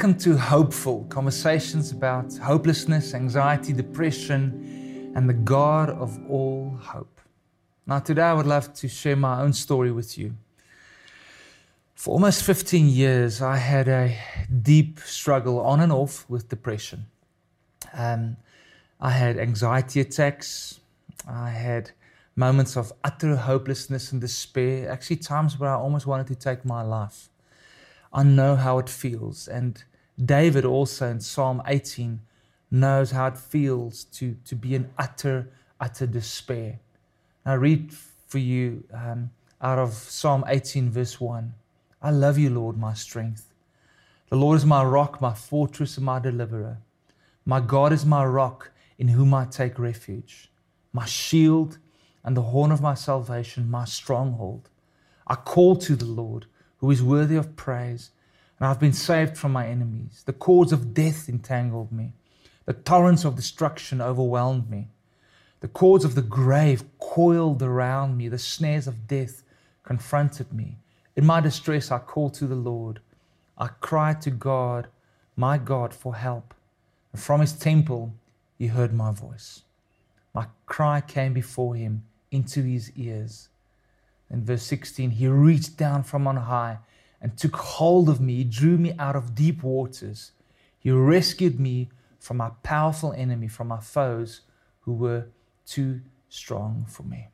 Welcome to Hopeful conversations about hopelessness, anxiety, depression, and the God of all hope. Now, today I would love to share my own story with you. For almost 15 years, I had a deep struggle on and off with depression. Um, I had anxiety attacks. I had moments of utter hopelessness and despair, actually, times where I almost wanted to take my life. I know how it feels. And David also in Psalm 18 knows how it feels to, to be in utter, utter despair. I read for you um, out of Psalm 18, verse 1. I love you, Lord, my strength. The Lord is my rock, my fortress, and my deliverer. My God is my rock in whom I take refuge, my shield and the horn of my salvation, my stronghold. I call to the Lord who is worthy of praise. And I've been saved from my enemies. The cords of death entangled me. The torrents of destruction overwhelmed me. The cords of the grave coiled around me. The snares of death confronted me. In my distress, I called to the Lord. I cried to God, my God, for help. And from his temple, he heard my voice. My cry came before him into his ears. In verse 16, he reached down from on high and took hold of me. Drew me out of deep waters. He rescued me from my powerful enemy, from my foes who were too strong for me.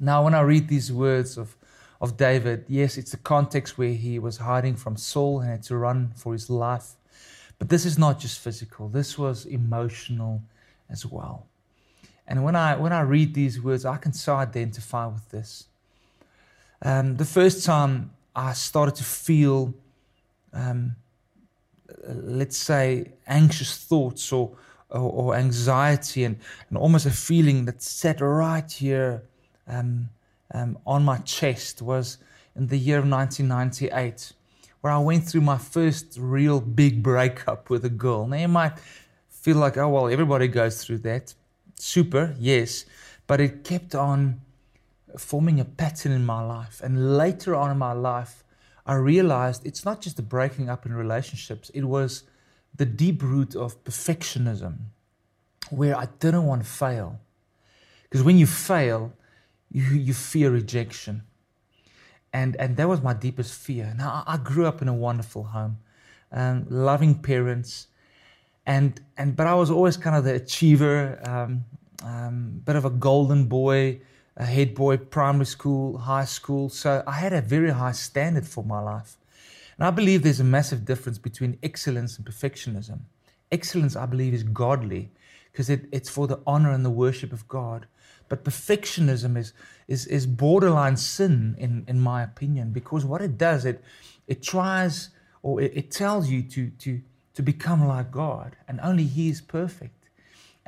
Now, when I read these words of, of David, yes, it's a context where he was hiding from Saul and had to run for his life. But this is not just physical, this was emotional as well. And when I, when I read these words, I can so identify with this. Um, the first time I started to feel, um, let's say, anxious thoughts or, or, or anxiety and, and, almost a feeling that sat right here um, um on my chest was in the year of 1998, where I went through my first real big breakup with a girl. Now, you might feel like, oh, well, everybody goes through that. Super, yes. But it kept on forming a pattern in my life. And later on in my life, I realized it's not just the breaking up in relationships, it was the deep root of perfectionism, where I didn't want to fail. Because when you fail, you, you fear rejection. And, and that was my deepest fear. Now, I grew up in a wonderful home, um, loving parents, and, and but I was always kind of the achiever, um, um, bit of a golden boy, a head boy, primary school, high school. So I had a very high standard for my life. And I believe there's a massive difference between excellence and perfectionism. Excellence, I believe, is godly because it, it's for the honor and the worship of God. But perfectionism is, is, is borderline sin, in, in my opinion, because what it does, it, it tries or it, it tells you to, to, to become like God, and only He is perfect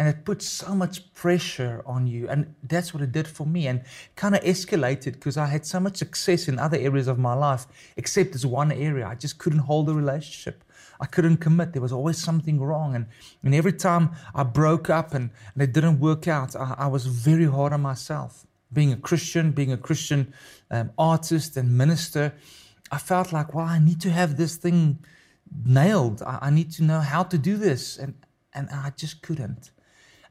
and it puts so much pressure on you and that's what it did for me and kind of escalated because i had so much success in other areas of my life except this one area. I just couldn't hold a relationship. I couldn't commit. There was always something wrong and, and every time i broke up and, and it didn't work out I, I, was very hard on myself. Being a christian being a christian um, artist and minister i felt like well i need to have this thing nailed. I, I need to know how to do this and and i just couldn't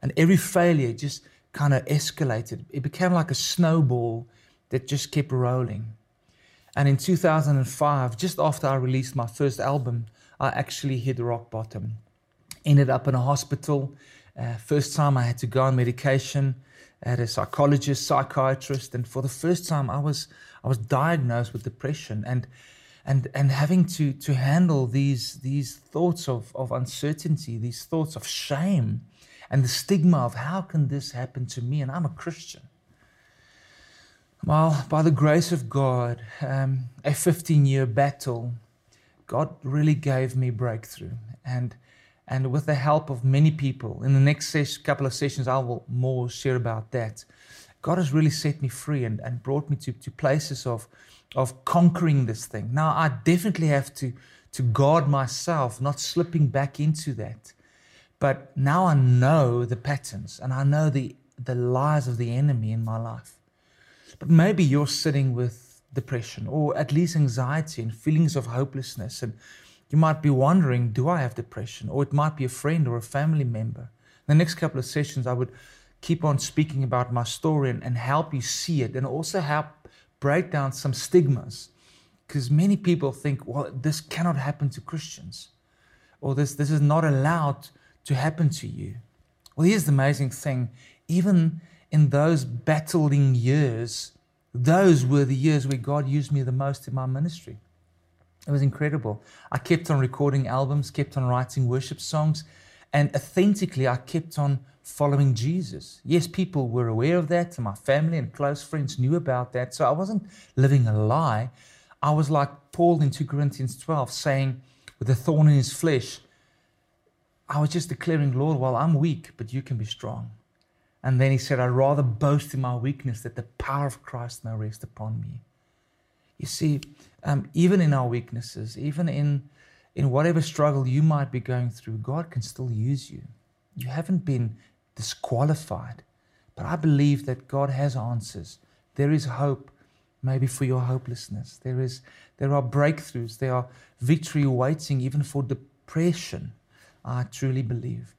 and every failure just kind of escalated. It became like a snowball that just kept rolling. And in 2005, just after I released my first album, I actually hit rock bottom. Ended up in a hospital. Uh, first time I had to go on medication at a psychologist, psychiatrist, and for the first time I was I was diagnosed with depression and and and having to to handle these these thoughts of of uncertainty, these thoughts of shame, and the stigma of how can this happen to me? And I'm a Christian. Well, by the grace of God, um, a 15 year battle, God really gave me breakthrough. And, and with the help of many people, in the next ses- couple of sessions, I will more share about that. God has really set me free and, and brought me to, to places of, of conquering this thing. Now, I definitely have to, to guard myself, not slipping back into that. But now I know the patterns and I know the, the lies of the enemy in my life. But maybe you're sitting with depression or at least anxiety and feelings of hopelessness and, You might be wondering, do I have depression? Or it might be a friend or a family member. The next couple of sessions, I would keep on speaking about my story and, and help you see it and also help break down some stigmas. Because many people think, well, this cannot happen to Christians, or this, this is not allowed to happen to you. Well, here's the amazing thing even in those battling years, those were the years where God used me the most in my ministry. It was incredible. I kept on recording albums, kept on writing worship songs, and authentically, I kept on following Jesus. Yes, people were aware of that, and my family and close friends knew about that. So I wasn't living a lie. I was like Paul in 2 Corinthians 12, saying, with a thorn in his flesh, I was just declaring, Lord, well, I'm weak, but you can be strong. And then he said, I'd rather boast in my weakness that the power of Christ may rest upon me. You see, um, even in our weaknesses, even in, in whatever struggle you might be going through, God can still use you. You haven't been disqualified. But I believe that God has answers. There is hope, maybe for your hopelessness. There, is, there are breakthroughs. There are victory waiting, even for depression. I truly believe.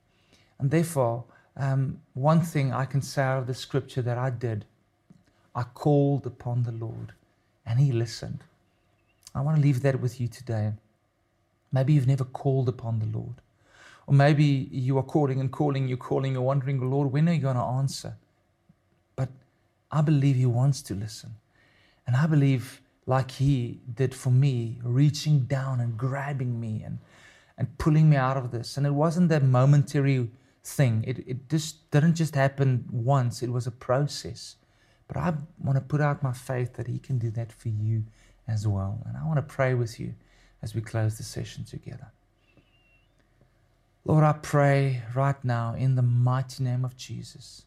And therefore, um, one thing I can say out of the scripture that I did, I called upon the Lord and He listened. I want to leave that with you today. Maybe you've never called upon the Lord. Or maybe you are calling and calling, you're calling, you're wondering, Lord, when are you going to answer? But I believe He wants to listen. And I believe, like He did for me, reaching down and grabbing me and, and pulling me out of this. And it wasn't that momentary thing, it, it just didn't just happen once, it was a process. But I want to put out my faith that He can do that for you as well. And I want to pray with you as we close the session together. Lord, I pray right now in the mighty name of Jesus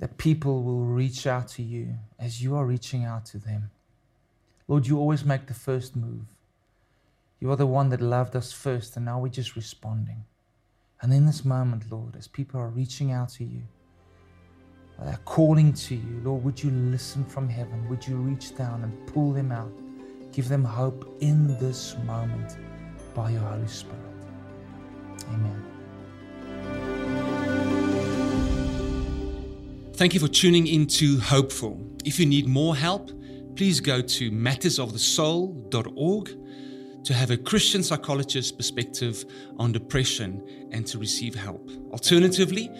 that people will reach out to you as you are reaching out to them. Lord, you always make the first move. You are the one that loved us first, and now we're just responding. And in this moment, Lord, as people are reaching out to you, they're calling to you, Lord, would you listen from heaven? Would you reach down and pull them out? Give them hope in this moment by your Holy Spirit. Amen. Thank you for tuning into Hopeful. If you need more help, please go to mattersofthesoul.org to have a Christian psychologist's perspective on depression and to receive help. Alternatively,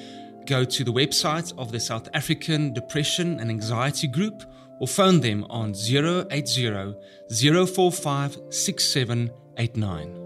go to the website of the South African Depression and Anxiety Group or phone them on 080 045 6789.